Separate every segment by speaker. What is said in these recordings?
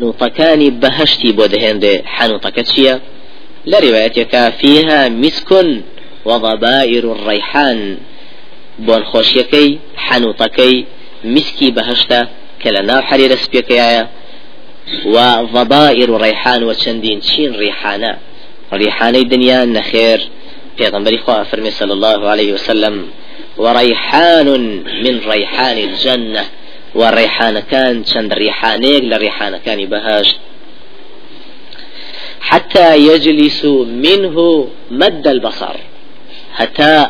Speaker 1: حنوطەکانی بەهشتی بۆ دەهێندێ حنوطەکە چییە فيها مسك وضبائر الريحان. بۆن خۆشیەکەی حنوطەکەی مسکی بەهشتە کە لە ناو حەریرە وضبائر الريحان وچەندین چین ڕیحانە ڕیحانەی دنیا نەخێر پێغمبەری خوا فرمي صلى الله عليه وسلم. وريحان من ريحان الجنة. وريحان كان چند ريحانيك لريحان كان بهاشت حتى يجلس منه مد البصر. حتى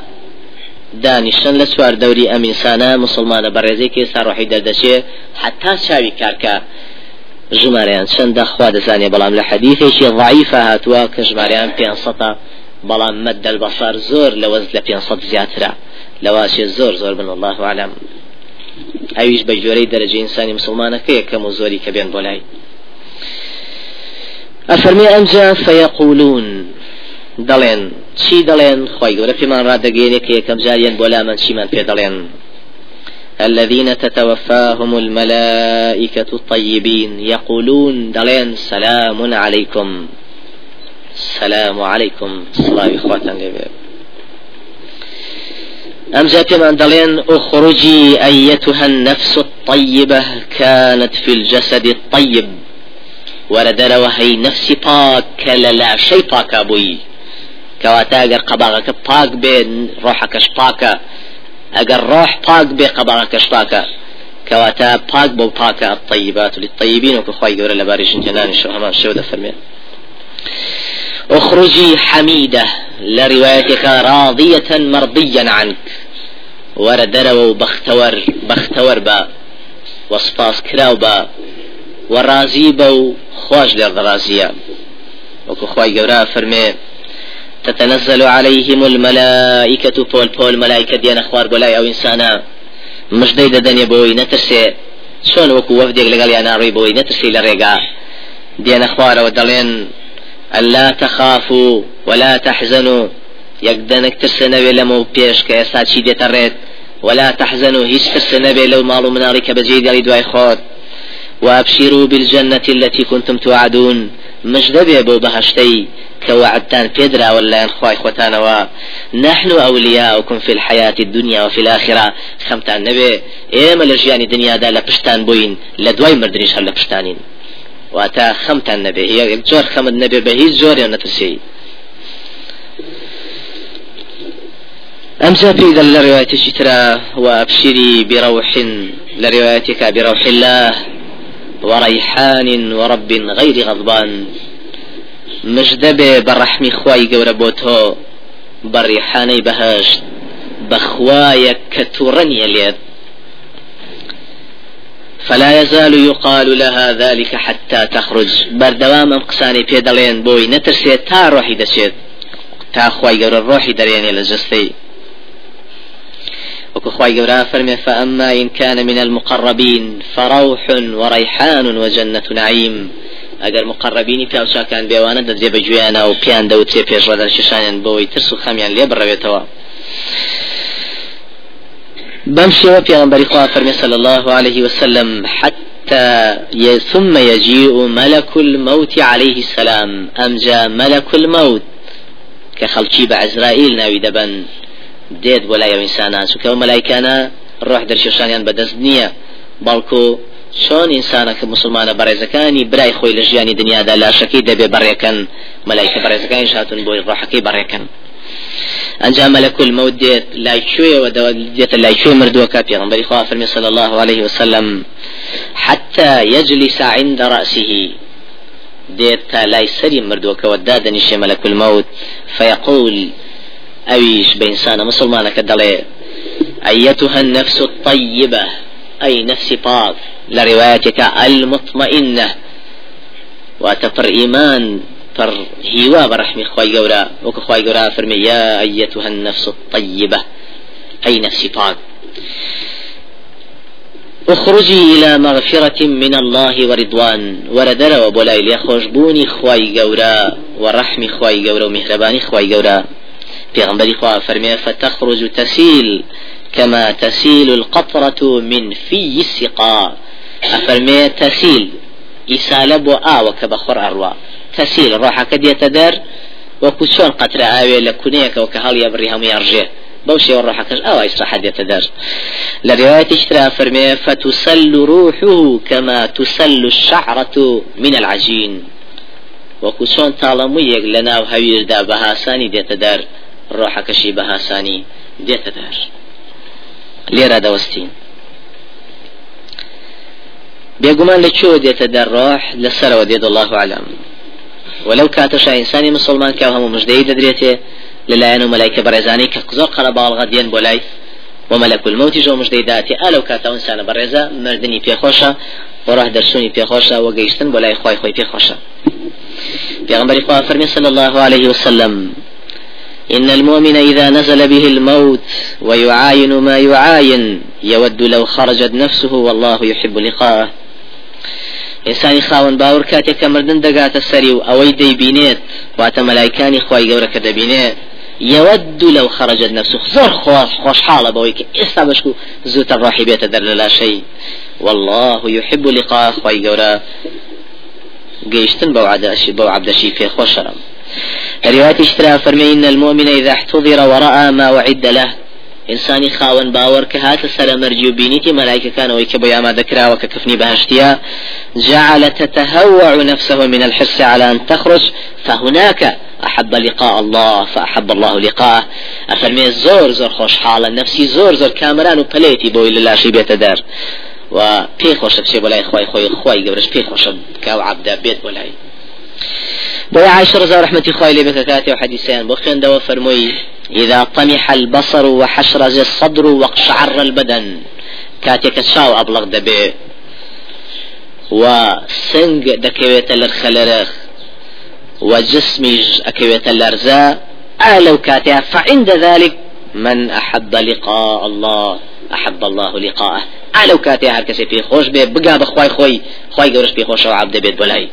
Speaker 1: دانیشتن لە سوار دەوری ئەم ئینسانە مسلمانە بەڕێزێکی ساڕۆحی دەردەچێ حتا چاوی کارکە ژمارەیان چەندە خوا دەزانێ بەڵام لە حەدیثێکی ضعیفە هاتووە کە ژمارەیان پێ بەڵام مەد البصر وەز لە پێ زیاترە لەواشێ زۆر زۆر بن الله عالم ئەویش بە جۆرەی دەرەجە ئینسانی مسلمانەکە یەکەم و زۆری کە بێن بۆ لای ئەفەرمی ئەمجا فەیەقولون. دەڵێن چی دەڵێن؟ خی گەورە پێمان ڕدەگەێنێ کە یەکەم جاریان بۆ لامەند چیمان پێ دەڵێن. الذين تتوفاهم الملائكة الطيبين يقولون دلين سلام عليكم. السلام عليكم. صلاة إخواتا أم جاءت من دلين أخرجي أيتها النفس الطيبة كانت في الجسد الطيب. وردر وهي نفسي باك لا شيء باك أبوي. كواتا اگر قباغك باك بين روحك باكا اگر روح باك بي قباغك باكا كواتا باك بو باكا الطيبات للطيبين وكخواي قول لباريش جنان شو همان شو فرمين أخرجي حميدة لروايتك راضية مرضيا عنك. وردرو بختور بختور با وسپاس كراو با ورازي بو خواج للرازية وكو خواي قورا فرمي تتنزل عليهم الملائكة بول بول ملائكة ديانا خوار بولاي أو انسانا مش ديدا دنيا بوي نترسي شون وكو وفدك لقال يا ناري بوي نترسي لرقا ديانا خوار ودلين ألا تخافوا ولا تحزنوا يقدنك ترسنبي لمو بيش كيسا شي ديتريت ولا تحزنوا هيش ترسنبي لو مالو منارك بجيد يلي دواي خود. وابشروا بالجنة التي كنتم توعدون. مجدبي بو بهشتي. كوعدتان بيدرا ولا انخواي خوتانا نحن أولياؤكم في الحياة الدنيا وفي الآخرة. خمتان نبي إيما لجياني دنيا دا لبشتان بوين. لدواي مردنيش هل لبشتانين واتا خمتان نبي هي جور خمد نبي بهي زور يا أمزا في ذا الرواية ترى وأبشري بروح لروايتك بروح الله وريحان ورب غير غضبان. مجدبه برحمي خواي قورا بوتو بريحاني بهشت بخوايا كتورني اليد. فلا يزال يقال لها ذلك حتى تخرج. بردوام قساني بيدلين بوي نترسي تا روحي دشيت تا خواي قورا روحي دريني لجستي وكخواي قورا فرمي فأما إن كان من المقربين فروح وريحان وجنة نعيم. ئەگەر مقربینی پیاوچکان بێوانە دەجێ بە گوێیانە و پیان دەوتێ پێشڕدان ششانیان بەوەی ترس و خەمیان لێ بڕەوێتەوە بەم شێوە پێغمبەری خوا فەرمی صلى الله عليه وسلم حتى ثم يجيء ملك الموت عليه السلام. أمجا ملك الموت؟ كخلقي بعزرائيل ناوي دبن. دێت بۆ لای ئەو ئینسانان چونکە ئەو مەلایکانە ڕۆح دەرشێشانیان بەدەست نییە بەڵکو چۆن ئینسانەکە مسلمانە بەڕێزەکانی برای خۆی لە ژیانی دنیادا لاشەکەی دەبێ بەڕێکەن مەلایکە بەڕێزەکانی شاتون بۆی ڕۆحەکەی بەڕێکەن. ئەنجام مەلەک المەوت دێت لای کوێەوە دێتە لای کوێ مردووەکە پێغمبەری خوا فەرمی صلی الله عليه وسلم حتى يجلس عند رأسه. ديت لا يسري مردوك ودادني شي ملك الموت فيقول أويش بإنسان مسلمانك دلي. أيتها النفس الطيبة. أي نفس طاف. لروايتك المطمئنة. وتفر إيمان. فر هيوا برحمي خواي قورا وك خواي قورا فرمي يا أيتها النفس الطيبة. أي نفس طاف. أخرجي إلى مغفرة من الله ورضوان. وردر وبولاي ليخوشبوني خواي قورا ورحمي خواي قورا ومهرباني خواي قورا پیغمبری خواه فرمي فتخرج تسيل كما تسيل القطرة من في السقاء أفرمي تسيل ئیسالە بۆ ئاوە کە بەخۆر ئەڕوا تەسیل ڕۆحەکە دێتە دەر وەکو چۆن قەترە ئاوێ لە کونەیەکەوە کە هەڵیە بڕی هەمووی ئەڕژێ؟ بەو شێوە ڕۆحەکەش ئەوە ئیسراحە دێتە دەر. لە ڕوايتش ترى فرمي فتسل روحه كما تسل الشعرة من العجين لە ناو هەویردا بە هاسانی دێتە دەر؟ ڕۆحەکەشی بە هاسانی. دێتە دەر لێرە دەوەستین بێگومان لەکوێ دێتە دەر ڕۆح لەسەرەوە دێت الله عالم ولو کاتەشا ئینسانی مسلمان کە هەموو مژدەی دەدرێتێ لەلایەن و مەلایکە بەڕێزانی کە زۆر قەرە باڵغە دێن بۆ لای وملك الموت جو مجدي داتي ألو كاتا إنسان برزا مردني بيخوشا وراح درسوني بيخوشا وقيشتن بولاي خوي خوي بيخوشا پیغمبر خواه فرمي صلى الله عليه وسلم إن المؤمن إذا نزل به الموت ويعاين ما يعاين يود لو خرجت نفسه والله يحب لقاءه. ئێسانی خاوەن باور کاتێک کە مردن دەگاتە سەری و ئەوەی دەیبینێت واتە مەلایکانی خی يود لو خرجت نفسه. زور خوش خوش حالة بويك استبشكو زوت الراحي بيت لا شيء. والله يحب لقاء خوي جورا قيشتن بو عداشي بو في خوشرم. رواية اشترى فرمي إن المؤمن إذا احتضر ورأى ما وعد له. إنساني خاون باور كهات سر مرجو بينيتي ملائكة كانوا يكبوا يا ما ذكرا وككفني بهشتيا جعل تتهوع نفسه من الحرص على أن تخرج فهناك أحب لقاء الله فأحب الله لقاءه. أفرمي زور زور خوش حالة نفسي زور زور كامران وبليتي بوي لله شي بيت دار و پێی خۆشە بچێ بەلای خی خۆی خی گەورش پێی خۆشە کاو عبدا بێت بۆلای بۆ عائشة رحمة خوای لێ بکە کاتێ و حەدیسیان بۆ خوێندەوە فەرمووی إذا طمح البصر وحشرج الصدر واقشعر البدن. كاتيك الشاو أبلغ دبي وسنگ دكويت لرخلرخ وجسمي أكويت الأرزاء ألو كاتيا فعند ذلك من أحب لقاء الله. أحب الله لقاءه. ألو كاتيا هر كسي في خوش بي بقى بخواي خوي خوي قورش في خوش وعبد بيت بلاي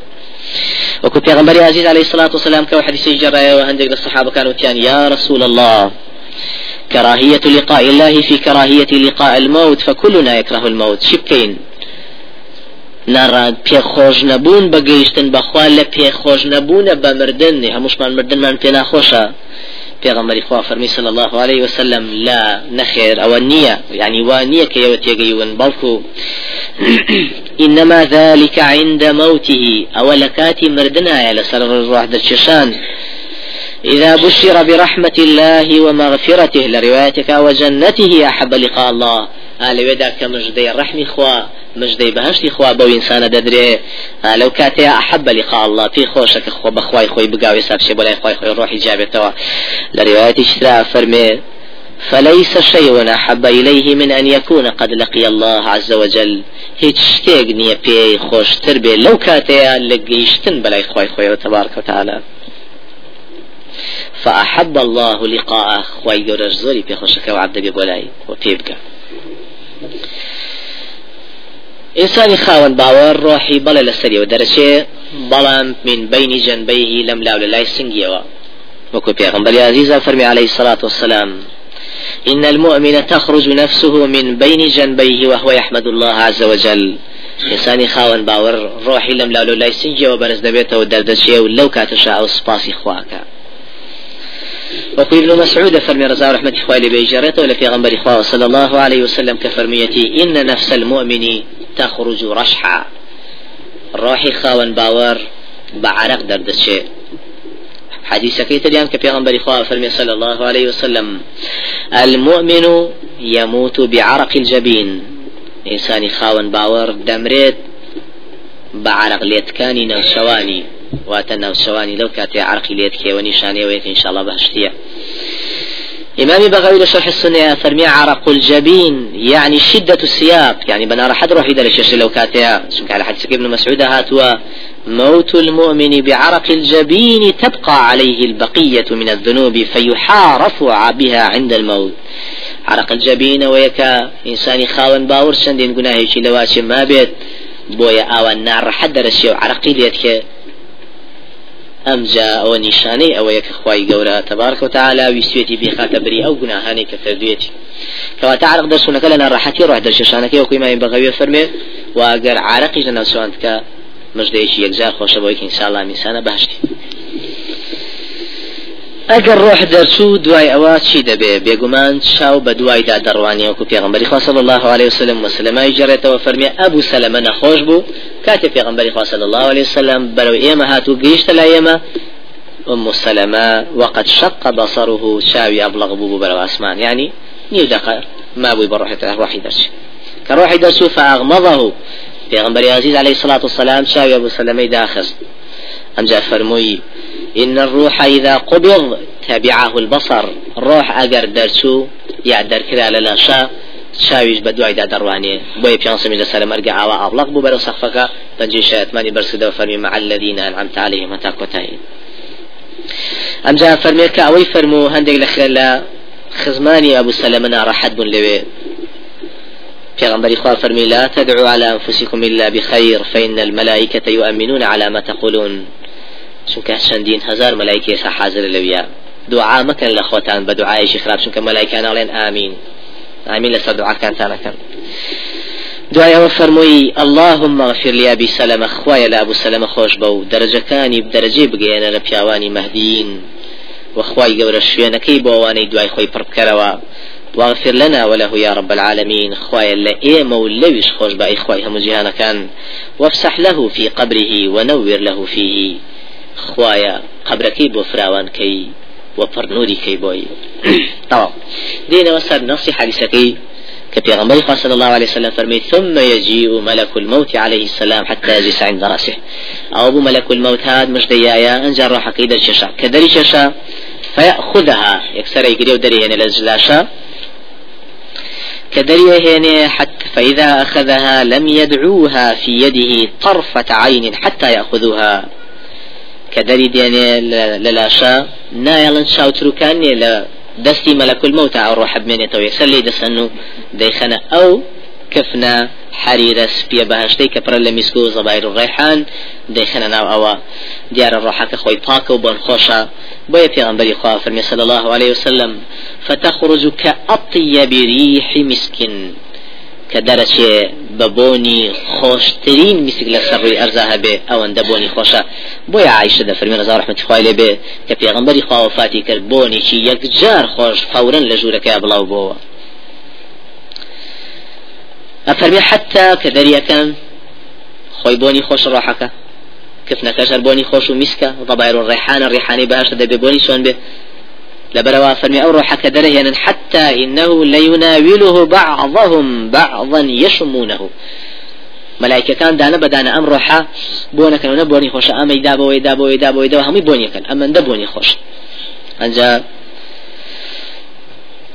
Speaker 1: وكو پیغمبر عزيز عليه الصلاة والسلام كو حديث جرى وهندق الصحابة كانوا تيان يا رسول الله. كراهية لقاء الله في كراهية لقاء الموت فكلنا يكره الموت. شبكين. ناران پێخۆش نەبوون بەگەیشتن بەخوا لە پێخۆش نەبوونە بە مردن هەمووشمان مردنمان ناخۆشە پێغەمەری خوا فەرمی صلی الله عليه وسلم لا نەخێر ئەوە نییە يعني وانية كي يوتيغيون بلكو إنما ذلك عند موته أو لكاتي مردنا لسر الروح درششان إذا بشر برحمة الله ومغفرته لروايتك وجنته أحب لقاء الله. آل ودا كمجدي الرحم خوا. مجدي بهشتي خوا بو إنسان ددري لو كاتي أحب لقاء في في خوشك خوا بخواي خوي بقاوي سابشي بولاي خواي خوي روحي جابتوا لرواية اشتراء فرمي فليس شيء أحب إليه من أن يكون قد لقي الله عز وجل. هيك شتێک نییە پێی خۆشتر بێ لەو کاتەیە لە گەیشتن بەلای خۆی خۆیەوە تبارك وتعالى فأحب الله لقاءه خوي جورج زوري في خوشك وعبد بولاي وبيبقى إنسان خاون باور روحي بلا لسري ودرشي بلا من بين جنبيه لم لا ولا سنجيوا وكو بيغمبر عزيزة فرمي عليه الصلاة والسلام إن المؤمن تخرج نفسه من بين جنبيه وهو يحمد الله عز وجل. إنساني خاون باور روحي لم لا لا سنجي وبرز دبيته ودردشي ولو كاتشا أو سباسي خواكا وقيل ابن مسعود فرمي رضا رحمة إخوالي بيجرته ولا في غنبر إخوة صلى الله عليه وسلم كفرميتي إن نفس المؤمن تخرج رشحا. روحي خاون باور بعرق درد الشيء حديث كيت اليوم كبيغمبر إخوة فرمي صلى الله عليه وسلم. المؤمن يموت بعرق الجبين. إنسان خاون باور دمريت بعرق ليتكاني نوشواني واتە ناوچەوانی لەو کاتێ عرقی لێت کێوە نیشانەوەیەک انشاءڵە بەهشتیە. إمام بغوي لشرح السنة فرمي عرق الجبين يعني شدة السياق. يعني بنا راح روحي دلش لو كاتيا سمك على حديث ابن مسعود هاتوا موت المؤمن بعرق الجبين تبقى عليه البقية من الذنوب فيحارف بها عند الموت. عرق الجبين ويكا إنساني خاون باور شندين قناهي لواشي ما بيت. بويا أو النار حد درسي وعرقي ليتك ئەمجا ئەوە نیشانەی ئەوەیە کە خی گەورە تەبارکە و تعالا ویسوێتی بێخاتە بری ئەو گوناهانەی کە کردوێتی کەواتە عرق دەسوونەکە لەنە ڕحەتی ڕاح دەشێشانەکەی وەکوی ماین بەغەوێ فەرمێ واگەر عراقیش لەناو سوانتکە مژدەیەکی یەکجار خۆشەبەوەیکی ساڵامیسانە باشی ئەگەر ڕۆح دەرچوو دوای ئەوە چی دەبێ بێگومان چاو بە دوایدا دەڕوانی وەکو پێغمبەری صلی الله عليه وسلم وسلمای جەڕێتەوە فەرمی ئەبوو سەلەمە نەخۆش بوو کاتێ پێغمبەری صلی الله عليه وسلم بەرەو ئێمە هاتوو گەیشتە لای ئێمە أم سلمة وقد شق بصره شاوي أبلغ بوبو برو أسمان. يعني نيو دقائق ما بوي بروح روحي درس كروحي درس فأغمضه. پیغمبر عزيز عليه الصلاة والسلام شاوي أبو سلمة داخل. أنجا فرموي إن الروح إذا قبض تبعه البصر. روح أجر درسو يا دركرا للاشا شاویش بە دوای دا دەڕوانێ بۆی پیانسەمی لەسەر مەرگە ئاوا ئاڵق بوو بەرە سەفەکە پەنجی شایەتمانی بەرسدەوە فەرمی مع الذين أنعمت عليهم کۆتایی ئەمجا فەرمێت کە ئەوەی فەرمو هەندێک لە خێر لە خزمانی ئەبوو سەلەمە ناڕەحەت بوون لەوێ پیغمبر خواه فرمي لا تدعوا على أنفسكم إلا بخير فإن الملائكة يؤمنون على ما تقولون. چونکە چەندین هزار ملایکێ سا حاضر لەویە دوعا مەکەن لە خۆتان بە دوعاەشی خراپ چونکە ملایکان ئاڵێن ئامین ئامین لەسەر دوعاکانتانەکەن دوای ئەوە فەرمووی اللهم اغفر لي ابي سلمة خوایە لە ابو سلمة خۆش بە و دەرەجەکانی دەرەجێ بگەێنە لە پیاوانی مەهدین وخوای گەورە شوێنەکەی بۆ ئەوانەی دوای خۆی پڕبکەرەوە واغفر لنا وله يا رب العالمين خويا لئيم ولوش خوش بأي خوي هم جهانا كان وافسح له في قبره ونور له فيه. خوايا قبرك بفراوان كي وبرنوري كي بوي طبعا دينا وسر نصي حديثكي كبيغمبر صلى الله عليه وسلم فرمي ثم يجيء ملك الموت عليه السلام حتى يجلس عند راسه. أو أبو ملك الموت هذا مش ديايا أنجر روح قيد ششا كدري ششا فيأخذها يكسر يقري ودري هنا لزلاشا كدري هنا حتى فإذا أخذها لم يدعوها في يده طرفة عين حتى يأخذوها. كدري ديني للاشا نايلن شاوترو كان دستي ملك الموت أو روح بمينيتو يسلي دسنو ديخنا. أو كفنا حريرة سبيا بهشتي كبر لمسكو زباير الريحان ديخنا ناو أوا ديار الروحة كخوي باكو بون خوشا. بويا پیغمبري خواه فرمي صلى الله عليه وسلم. فتخرج كأطيب ريح مسكن. کە دەرەچێ بە بۆنی خۆشترین میسک لە سەڕووی ئەرزا هەبێ ئەوەندە بۆنی خۆشە. بۆیە عیشە دەفرمی ڕزا ڕحمەتی خوای لێ بێ کە پێغمبەری خواوەفاتی کرد بۆنێکی یەکجار خۆش فورا لە ژوورەکەی بڵاو بۆەوە ئەفەرمی حتا کە دەریەکەن خۆی بۆنی خۆش ڕاحەکە کفنەکەش هەر بۆنی خۆش و میسکە ڕبایڕ ڕێحانە ڕێحانی باشە دەبێ بۆنی چۆن بێ. لبروا فرمي أو روح كدره حتى إنه ليناوله بعضهم بعضا يشمونه. ملائكة كان دانا بدانا أم روحا بونا كانوا نبوني خوش أما يدابو يدابو يدابو يدابو هم يبوني كان أما ندبوني خوش. أنجا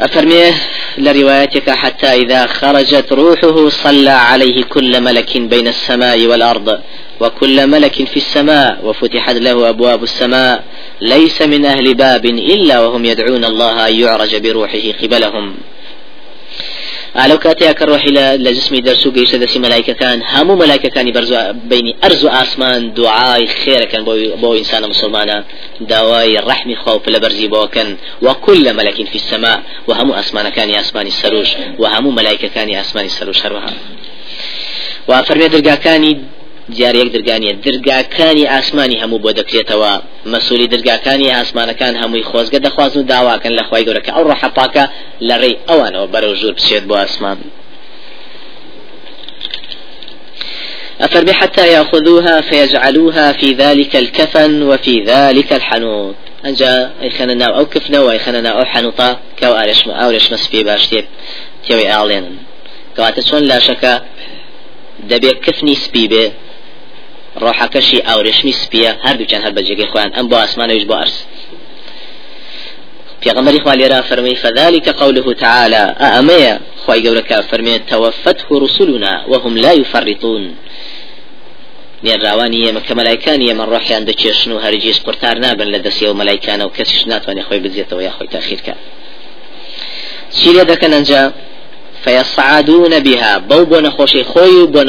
Speaker 1: أفرميه لروايتك حتى إذا خرجت روحه صلى عليه كل ملك بين السماء والأرض. وكل ملك في السماء وفتحت له أبواب السماء ليس من أهل باب إلا وهم يدعون الله أن يعرج بروحه قبلهم. على كاتيا كروحي لجسمي درسو قيش دسي ملائكة كان همو ملائكة كان برزو بيني أرزو آسمان. دعاء خير كان بو, بو إنسان مسلمان. دواي الرحم خوف لبرزي بو كان وكل ملك في السماء. وهمو أسمان كان أسمان السروش. وهمو ملائكة كان أسمان السروش هروها. وفرمي درقا كاني یەک درگانیە درگاکانی ئاسمانی هەموو بۆ دەکرێتەوە. مەسوولی درگاکانی ئاسمانەکان هەمووی خۆزگە دەخوازن و داواکەن لە خی گەورەکە. ئەو ڕەحەپاکە لە ڕێی ئەوانەوە بەرەو ژوور بچێت بۆ ئاسمان أفرمي حتى يأخذوها فيجعلوها في ذلك الكفن وفي ذلك الحنوط. أنجا خننا أو كفنا ويخننا أو حنوطا كو أرش أو رش مسبي باشتيب تيوي أعلن كواتا شون لا شك دبي كفني سبي به ڕۆحەکەشی ئاورێشمی سپیە هەردووچەند هەر بەجێگەی خۆیان ئەم بۆ ئاسمانەویش بۆ ئەرس پیغمبر إخوة ليرا فرمي فذلك قوله تعالى أأمية خواهي قولك فرمي توفته رسلنا وهم لا يفرطون نێراوانی ئێمە کە مەلایکانی ئێمە ڕۆحیان دەچێشن و هەرگیز قورتار نابن لە دەستی و مەلایکانە و کەسیش ناتوانێت خۆی بزیێتەوە یا خۆی تاخیرکە چی لێ دەکەن ئەنجا فيصعدون بها. بو بو نخوشي خوي بو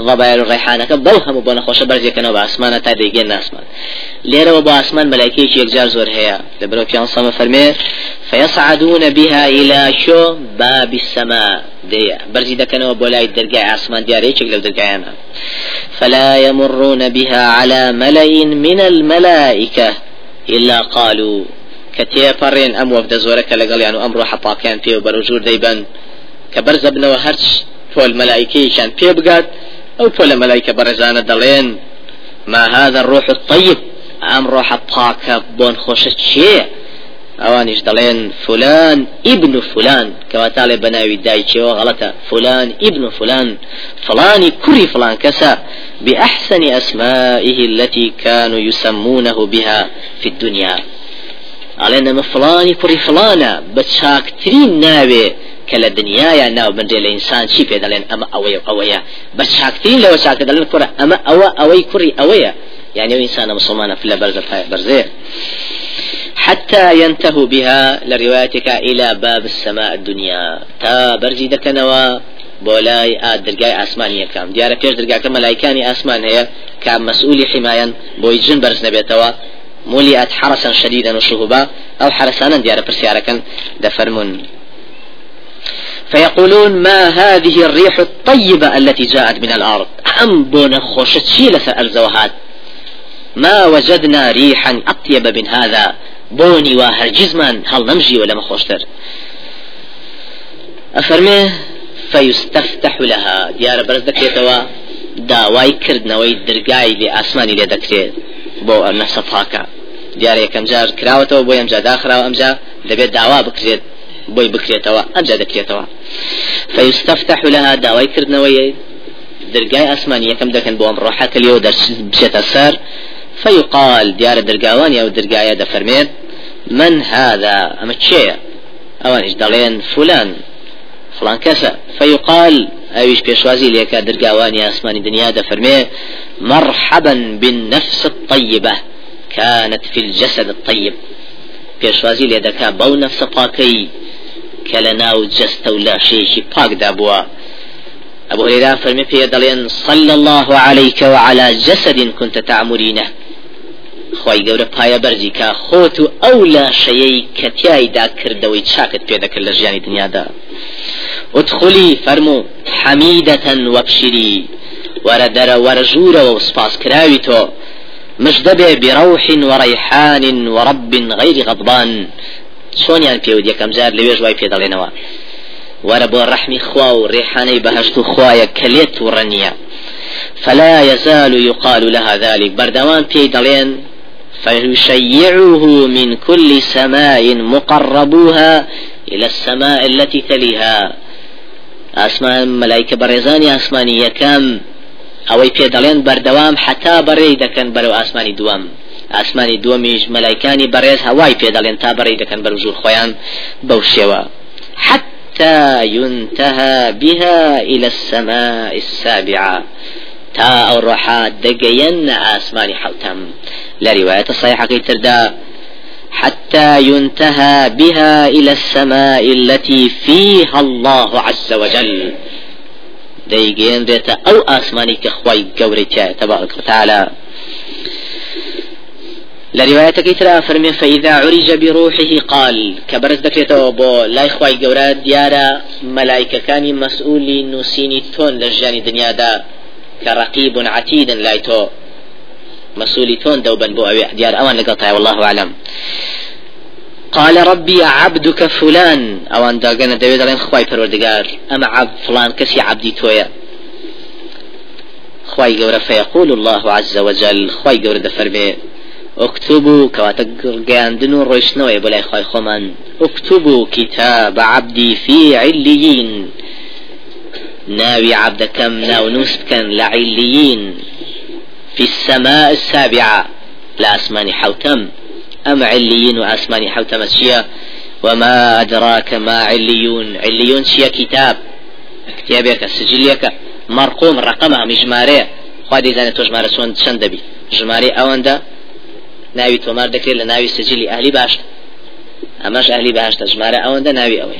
Speaker 1: نخوش مسككو ضبائر الريحانة بوهم بنا خوش برزي كانوا بأسمان تا ديجين أسمان. ليرة وبو أسمان ملائكة يكجار زور هي لبرو في صلى فرمي فيصعدون بها إلى شو باب السماء دي برزي دكنا وبولاي درجع أسمان دياري يشك لو درجعنا فلا يمرون بها على ملأ من الملائكة إلا قالوا كتيا فرين أم وفد زورك لقال يعني أمر حطا كان فيه برجور ديبان كبرز ابن وهرش فول ملائكي كان فيه بقاد أو فول ملائكة برزانة دلين ما هذا الروح الطيب؟ أم روح باكا بون خوشت شيء أوانيش دلين فلان ابن فلان. كما تعالى بناوي دايتشي غلطة. فلان ابن فلان. فلان كري فلان كسا. بأحسن أسمائه التي كانوا يسمونه بها في الدنيا. علينا فلاني كري فلانا. بتشاكترين ناوي. كلا دنيا يا ناو من دي الإنسان شي في دلين أما أويا أويا بتشاكترين لو شاك دلين كرة أما أوا أوي كري أويا يعني إنسان مسلمان في برزة برزة حتى ينتهوا بها لروايتك إلى باب السماء الدنيا تا برزي دكنوا بولاي آد درقاي آسمانية كام ديارة فيش درقاك ملايكاني آسمان هي كام مسؤول حمايا بوي جن برز نبيتوا ملئت حرسا شديدا وشهبا أو حرسانا ديارة برسيارة دفرمون فيقولون ما هذه الريح الطيبة التي جاءت من الأرض؟ أم بون خوشت شيلة الزوهات؟ ما وجدنا ريحا أطيب من هذا. بوني وهرجز من هل نمجي ولا مخوشتر أفرمي فيستفتح لها. ديار برز دكريتوا داوای کردنەوەی دەرگای لێ ئاسمانی لێ دەکرێت بۆ نەفسە پاکە دیارە یەکەم جار کراوەتەوە بۆ ئەمجا داخراوە ئەمجا دەبێت داوا بکرێت بۆی بکرێتەوە ئەمجا دەکرێتەوە فيستفتح لها داوای کردنەوەی دەرگای ئاسمانی یەکەم دەکەن بۆ ئەم ڕۆحەکە لێەوە دەبچێتە سەر فيقال ديار درقاوان أو درقايا دفرميت من هذا؟ أما تشيء أوانيش دلين فلان فلان كسا. فيقال أيش بيشوازي ليك درقاوان يا أسماني دنيا دفرمي مرحبا بالنفس الطيبة كانت في الجسد الطيب. بيشوازي ليدكا بو كلنا جست ولا شيء باك دابوا أبو هريرة فرمي في دلين صلى الله عليك وعلى جسد كنت تعمرينه. خی گەورە پایە بەرجی کا خۆت و ئەو لاشەیەی کە تایدا کردەوەی چاکت پێ دەکرد لە ژیانی دنیادا ادخلی فەرمو حەمیدەتەن وەبشری وەرە دەرە وەرەژوورەوە و سپاس کراوی تۆ مجدبه بروح وريحان ورب غير غضبان. چۆنیان پێوت؟ یەکەم جار لەوێ ژوای پێ دەڵێنەوە وەرە بۆ ڕەحمی خوا و ڕێحانەی بەهشت و خوایە کەلێت و ڕەنیە. فلا يزال يقال لها ذلك. بردوان بي دلين فيشيعه من كل سماء مقربوها إلى السماء التي تليها. أسمان ملائكة بريزاني أسماني يكام أو پێدەڵێن بەردەوام حتا بەڕێی دەکەن بەرەو ئاسمانی دووەم. ئاسمانی دووەمیش مەلایکانی بەڕێز هەوای پێدەڵێن تا بەڕێی دەکەن بەرە ژوور خۆیان بەو شێوە. حتى ينتهى بها إلى السماء السابعة. تا أو روحات دقين آسماني حوتم لرواية صحيحة تردا حتى ينتهى بها إلى السماء التي فيها الله عز وجل. ديجين ريتا أو آسماني كخوي قوريتا تبارك وتعالى لرواية كيترا فرمي فإذا عرج بروحه قال كبرز دكريتا بو لا إخوي قورا ديارا ملائكة كان مسؤولي نسيني تون لجاني دنيا دا كرقيب عتيد لايتو مسؤولي تون دوبا بو أبي ديار أوان لقطع والله أعلم. قال ربي عبدك فلان. أو أن داقنا دويد لين خواي پروردگار أما عبد فلان كسي عبدي تويا؟ خواي قورا فيقول الله عز وجل خواي قورا دفرمي اكتبوا كواتك قاندنو روشنوي بلاي خواي خمان اكتبوا كتاب عبدي في عليين ناوي عبدكم ناو نوسكن لعليين في السماء السابعة. لأسمان حوتم. أم عليين وأسمان حوتم الشيا وما أدراك ما عليون عليون شيا كتاب كتابك سجليك مرقوم رقمها مجمارية خوادي زاني تو جمارة شندبي جماري أوندا ناوي تومار دكري لناوي سجلي أهلي باشت أماش أهلي باشت جمارة أوندا ناوي أوي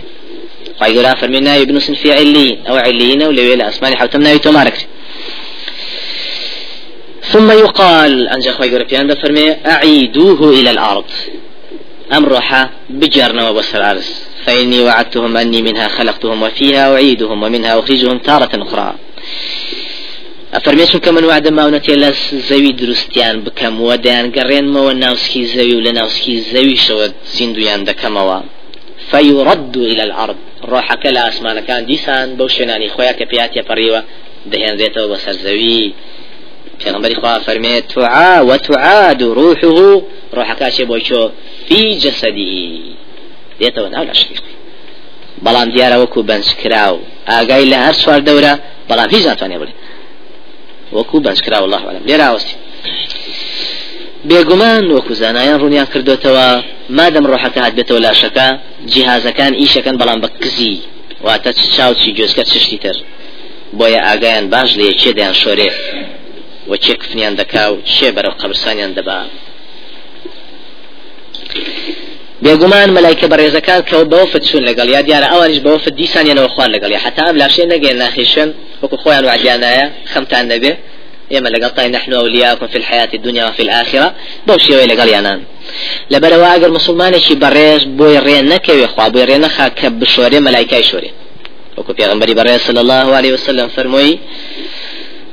Speaker 1: خواهي قرا فرمي ناوي بنوسن في عليين أو عليين أو لويل أسماني حوتم ناوي تومارك ثم يقال أنجا خوي قربيان فرمي أعيدوه إلى الأرض. أم روحا بجرنا وبصر العرس فإني وعدتهم أني منها خلقتهم وفيها أعيدهم ومنها أخرجهم تارة أخرى. ئەفەرمێچون کە من وعدە ماونەتێ لە زەوی دروستیان بکەم و دەیان گەڕێنمەوە ناوسکی زەوی و لە ناوسکی زەویشەوە زیندویان دەکەمەوە فيرد إلى الأرض. ڕۆحەکە لە ئاسمانەکان دیسان بەو شوێنانی خۆیان کە پێات پەڕیوە دەهێنرێتەوە بە سەرزەوی پێغمبەری خوا فەرمێت توعا وتعاد روحه. ڕۆحەکە چێ بۆی چۆ في جسده. دێتەوە ناو لەشکی بەڵام دیارە وەکو بەنج کراو ئاگای لە هەر سوار دەورە بەڵام هیچ ناتوانێ بڵێ وەکو بەنجکرا الله علم لێرا ئاوستی. بێگومان وەکو زانایان ڕوونیان کردوتەوە مادەم ڕۆحەکە هات بێتەوە لاشەکە جیهازەکان ئیشەکەن بەڵام بە کزی. واتە چاوچی جۆزکە چشتی تر. بۆیە ئاگایان باش لێ چێ دەیان شۆرێ. و چێ کفنیان دەکا و چێ بەرەو قبرسانیان دەبا. بێگومان مەلایکە بەڕێزەکان کە بەوفت چون لەگەڵ یا دیارە ئەوانش بەوفت دیسانیانەوە خوار لەگەڵ حتا ئەم لاشێ نەگەێن ناخیشن. وەکو خۆیان وعدیانایە خەمتان دەبێ ئێمە لەگەڵ تای نحن أولياءكم في الحياة الدنيا وفي الآخرة. بەو شێوەیە لەگەڵ یانان لەبەرەوە ئەگەر مسلمانێکی بەڕێز بۆی ڕێ نەکەوێ خوا بۆی ڕێ نەخا کە بشۆرێ مەلایکای شۆرێ وەکو پێغمبەری بەڕێز صلى الله عليه وسلم فرمووی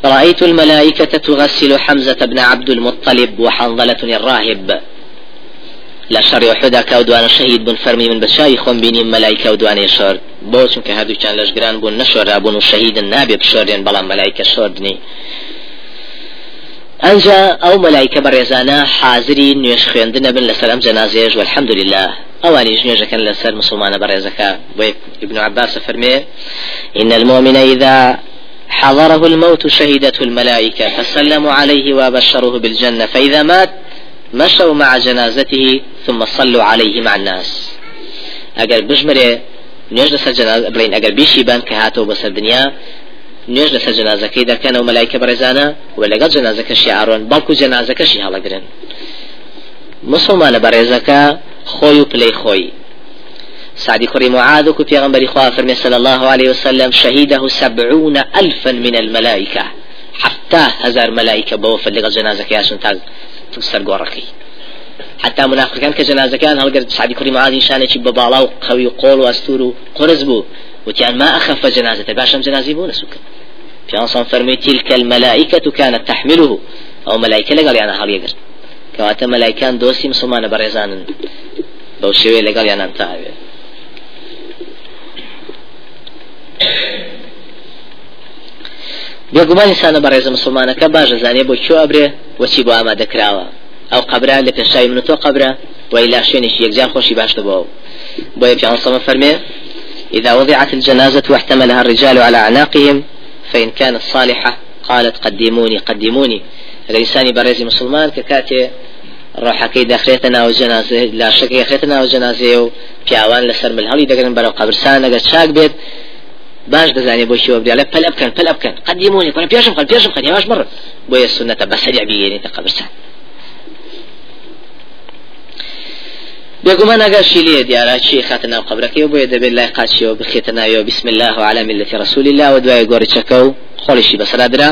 Speaker 1: رأيت الملائكة تغسل حمزة بن عبد المطلب وحنظلة الراهب. لا شر وحدا كودوان شهيد بن فرمي من بشاي خون بيني ملائكة ودوان يشور بوشن كهدو كان لشقران بون نشور بون شهيد النابي بشورين بلا ملائكة شوردني. أنجا أو ملائكة بريزانا حاضري نيش خويندنا بن لسلام جنازيج والحمد لله أواني جنيجا كان لسر مسلمان بريزكا ابن عباس فرمي إن المؤمن إذا حضره الموت شهدته الملائكة فسلموا عليه وبشروه بالجنة فإذا مات مشوا مع جنازته ثم صلوا عليه مع الناس. اگر بجمره نوێژ لەسەر جناز بڵین ئەگەر بیشی بان کە هاتەوە بەسەر دنیا نوێژ لەسەر دەکەن و مەلایکە بەڕێزانە و لەگەڵ جنازەکەشی ئاڕۆن بەڵکو جنازەکەشی هەڵەگرن. مسلمانە بەڕێزەکە خۆی و پلەی خۆی. سعدي خري معاذ وكو غنبري خواه فرمي صلى الله عليه وسلم شهيده سبعون ألفا من الملائكة حتى هزار ملائكة بوفا لغا جنازة كياشن تاق تكسر قوركي حتى منافق كان كجنازة كان هل قد سعدي كريم عادي شانه شي ببالا وقوي وقول واستور وقرز بو وتيان ما أخف جنازة باشم جنازي بو نسوك في أنصان فرمي تلك الملائكة كانت تحمله أو ملائكة لقال يعني هل يقر كواتا ملائكان دوسي مسلمان بريزان بو شوي لقال يعني انتهى بێگومان ئینسانە بەڕێزە مسلمانەکە باشە زانێ بۆ چۆ ئەبرێ وەچی بۆ ئامادەکراوە ئەو قبرا لە پێشای من تۆ قبرە وإلى شوێنێکی یەکجار خۆشی باشتە بۆ بۆ پیان سەمە فەرمێ إذا وضعت الجنازة واحتملها الرجال على أعناقهم فإن كانت صالحة قالت قدموني قدموني. الإنسان بريز مسلمان ككاتي ڕۆحەکەی دەخرێتە ناو جەنازە لاشەکەی خێتە ناو جەنازێ و پیاوان لەسەر ملهڵی دەگەن بەرەو قبرسان ئەگەر چاک بێت. باش دەزانێ بۆ شێوە بدرێ پەل بکەن پەل بکەن قدیمونی کنە پێشم خەل پێشم خەن یاش مڕ بۆیە سنەتە بەسەری بگەێنێتە قبرسان بێگومان ئەگەشی لێ دیارە چی خاتە ناو قبرەکەی بۆیە دەبێت لای قاچیەوە بخێتە ناویەوە بسم الله وعلى ملة رسول الله و دوای گۆڕچەکە و خۆڵیشی بەسەرادرا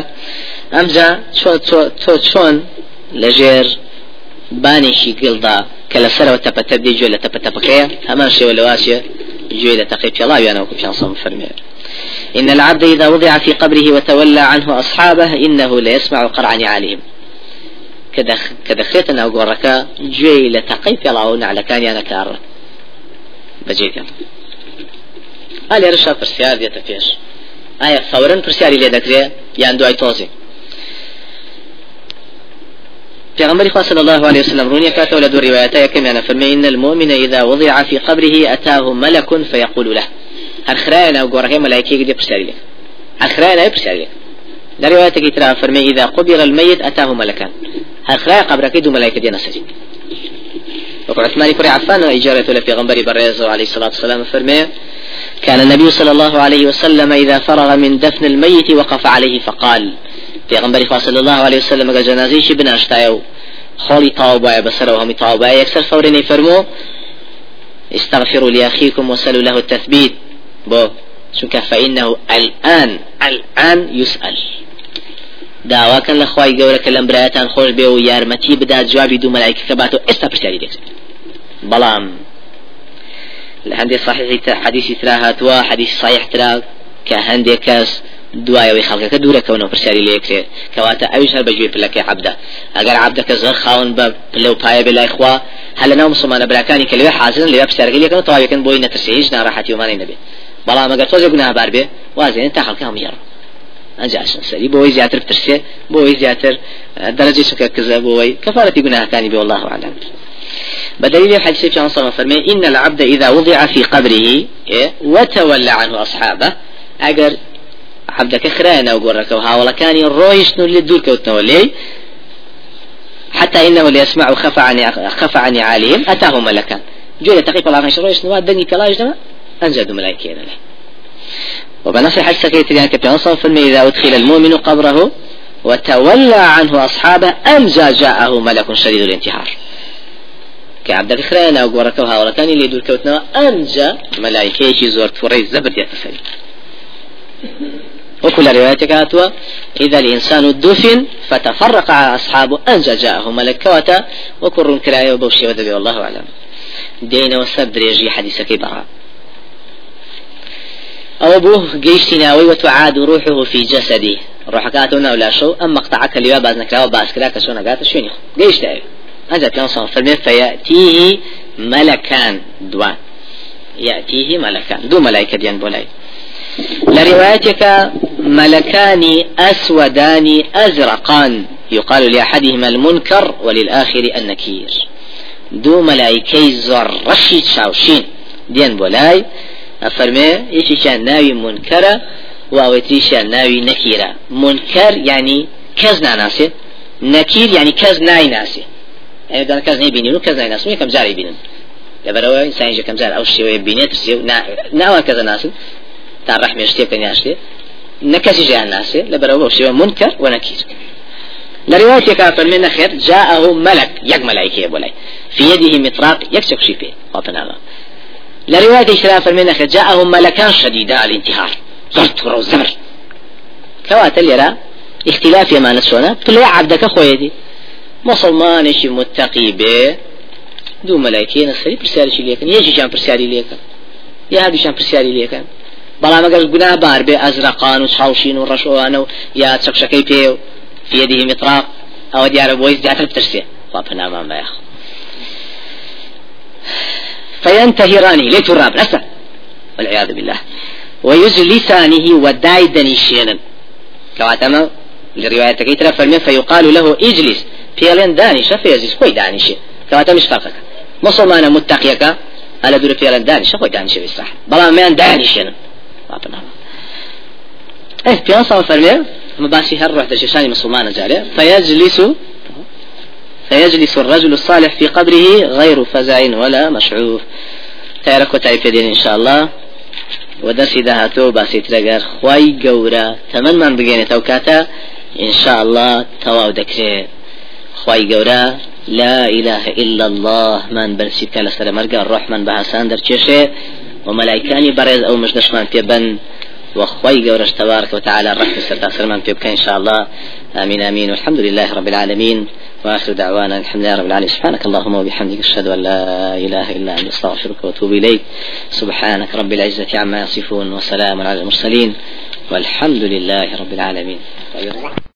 Speaker 1: ئەمجا تۆ چۆن لەژێر بانێکی گڵدا کە لەسەرەوە تەپەتە بێ گوێ لە تەپەتەپەکەیە هەمان شێوە لەواسێ گوێ لە تەقی پێڵاویانەوە کو پیانسەم فەرمێ إن العبد إذا وضع في قبره وتولى عنه أصحابه إنه ليسمع قرع نعالهم أو قرك جوي لتقي في الله على كان يانا كار بجيت هل يرشا برسيار دي تفيش؟ آية فورا برسياري لي دكري ياندو أي توزي. پیغمبر خدا صلى الله عليه وسلم روني كاتو لدو رواياتا كما أنا فرمي إن المؤمن إذا وضع في قبره أتاه ملك فيقول له. هرخراينا وقورها ملائكة قد يبرسالي لك هرخراينا يبرسالي لك در فرمي إذا قبر الميت أتاه ملكان هرخرايا قبرك دو ملائكة دي نسجي وقال عثمان كري عفان إجارة في غنبري بريز عليه الصلاة والسلام فرمي كان النبي صلى الله عليه وسلم إذا فرغ من دفن الميت وقف عليه فقال في غنبري صلى الله عليه وسلم قال جنازيش بناشتايو خولي طاوبايا بسره وهمي طاوبايا يكسر فورين فرمو استغفروا لأخيكم وسلوا له التثبيت بو چونك فإنه الآن الآن يسأل داواکەن لە خی گەورەکە لەم برایەتان خۆش بێ و یارمەتی بدات جوابی دوو مەلایکە کە باتەوە ئێستا پرسیاری دێت بەڵام لە هەندێک صحیحی حدیثی ترا هاتووە حدیث صحیح ترا کە هەندێک کەس دوایەوەی خەڵکەکە دوورەکەونەوە پرسیاری لێکرێت کەواتە ئەویش هەر بەگوێ پلەکەی عبدە ئەگەر عبدەکە زەر خاون بە پلە و پایە بێ لای خوا هەل ناو مسلمانە حازن لێ پرسیارگەی لەکەن تەواویەکەن بۆی نەترسێ هیچ ناڕەحەتی ومانی نەبێت بەڵام ئەگەر تۆزێک گوناهبار بێ وازێن تا خەڵکە هەموو یاڕ ئەنجاشن سەری بۆی زیاتر پرسێ بۆی زیاتر درجة سكة كذا بوي كفارة جناح كان والله أعلم بدليل في عن صلى فرمي إن العبد إذا وضع في قبره وتولى عنه أصحابه أجر عبدك خرانا وقرك وهاولا كان الرويش اللي دول كوتنولي حتى إنه ليسمع خفى عن خفى عن عالهم أتاه ملكا جول تقيب الله غيش رويش نواد دني أنزل ملائكين له. وبنص الحديث كيت يعني كبيان فرمي إذا أدخل المؤمن قبره وتولى عنه أصحابه أم جاءه ملك شديد الانتحار. كعبد خرانا وقرك وهاولا كان اللي دول كوتنا أنجا ملائكة زور فريز زبد يتسلي وكل روايتك هاتوا إذا الإنسان دفن فتفرق على أصحابه أنجا جاءه ملكوتا وكل كراية وبوشي ودبي والله أعلم. دين وسبر يجي حديثك أو بوه جيش ناوي وتعاد روحه في جسده روحك هاتونا ولا شو؟ أما قطعك اللي باز نكرا وباز كراك شو نقات شو جيش تاوي هذا كان صنف فيأتيه ملكان دوان. يأتيه ملكان. دو ملائكة ديان بولاي. لروايتك ملكان أسودان أزرقان. يقال لأحدهما المنكر وللآخر النكير. دو ملائكي زر رشيد شاوشين دين بولاي. أفرمي إيش كان ناوي منكرة وأوتريشان ناوي نكيرة منكر يعني كز ناسي نكير يعني كز ناي ناسي يعني دان كز ناي بينين وكز ناي ناسي كم جاري بينين لبروا إنسان كم جار. أو شيء بينيت سيو نا ناوا كذا ناسي تا ڕحمێ شتێکە یاشتێ نەکەسی ژیان ناسێ. لە بەرەوە شێوە منکر ونكير لرواية كافر من خير جاءه ملك يك ملائكة بولاي في يده مطراق يكسك شي فيه وابناغا لرواية شراف من خير جاءه ملكان شديدا الانتهار زرت ورو زمر كواتل يرى اختلاف يما نسونا بلا عبدك مسلمان شي متقي به دو ملائكة نسري برسالي شي ليكن. يجي جان برسالي ليكن. يا هادو جان برسالي ليكن. بەڵام ئەگەر گونا بار بێ ئەزرقان و چاوشین و ڕەشۆوانە و یا چەکشەکەی پێ و أو ديار زيادة بترسي. وابنا ما ياخذ فينتهراني ليت الراب لسه والعياذ بالله. ويجلسانه وداي دنيشينا كواتما لرواية كيترا فرمي فيقال له اجلس. بيلين دانش فيزيس كوي دانش. كواتا مش فرقك مسلمان متقيك على دور بيلين دانش كوي دانش بصح بلا ما دانشينا إيه في صار فرمي مباشي هر روح دشاني مسلمان جاري فيجلس فيجلس الرجل الصالح في قبره غير فزع ولا مشعوف. تارك وتعيب إن شاء الله. ودرسي دهاتو باسي ترقر خواي قورا. تمن من بقيني توكاتا. إن شاء الله تواو دكري. خواي قورا. لا إله إلا الله. من سر مرقى. الروح من بهاسان در وملائكاني برز أو مش نشمان بن وخوي قورش تبارك وتعالى. الرحمة سرتا سلمان في إن شاء الله. آمين آمين. والحمد لله رب العالمين. وآخر دعوانا الحمد لله رب العالمين. سبحانك اللهم وبحمدك أشهد أن لا إله إلا أنت أستغفرك وأتوب إليك. سبحانك رب العزة عما يصفون وسلام على المرسلين والحمد لله رب العالمين.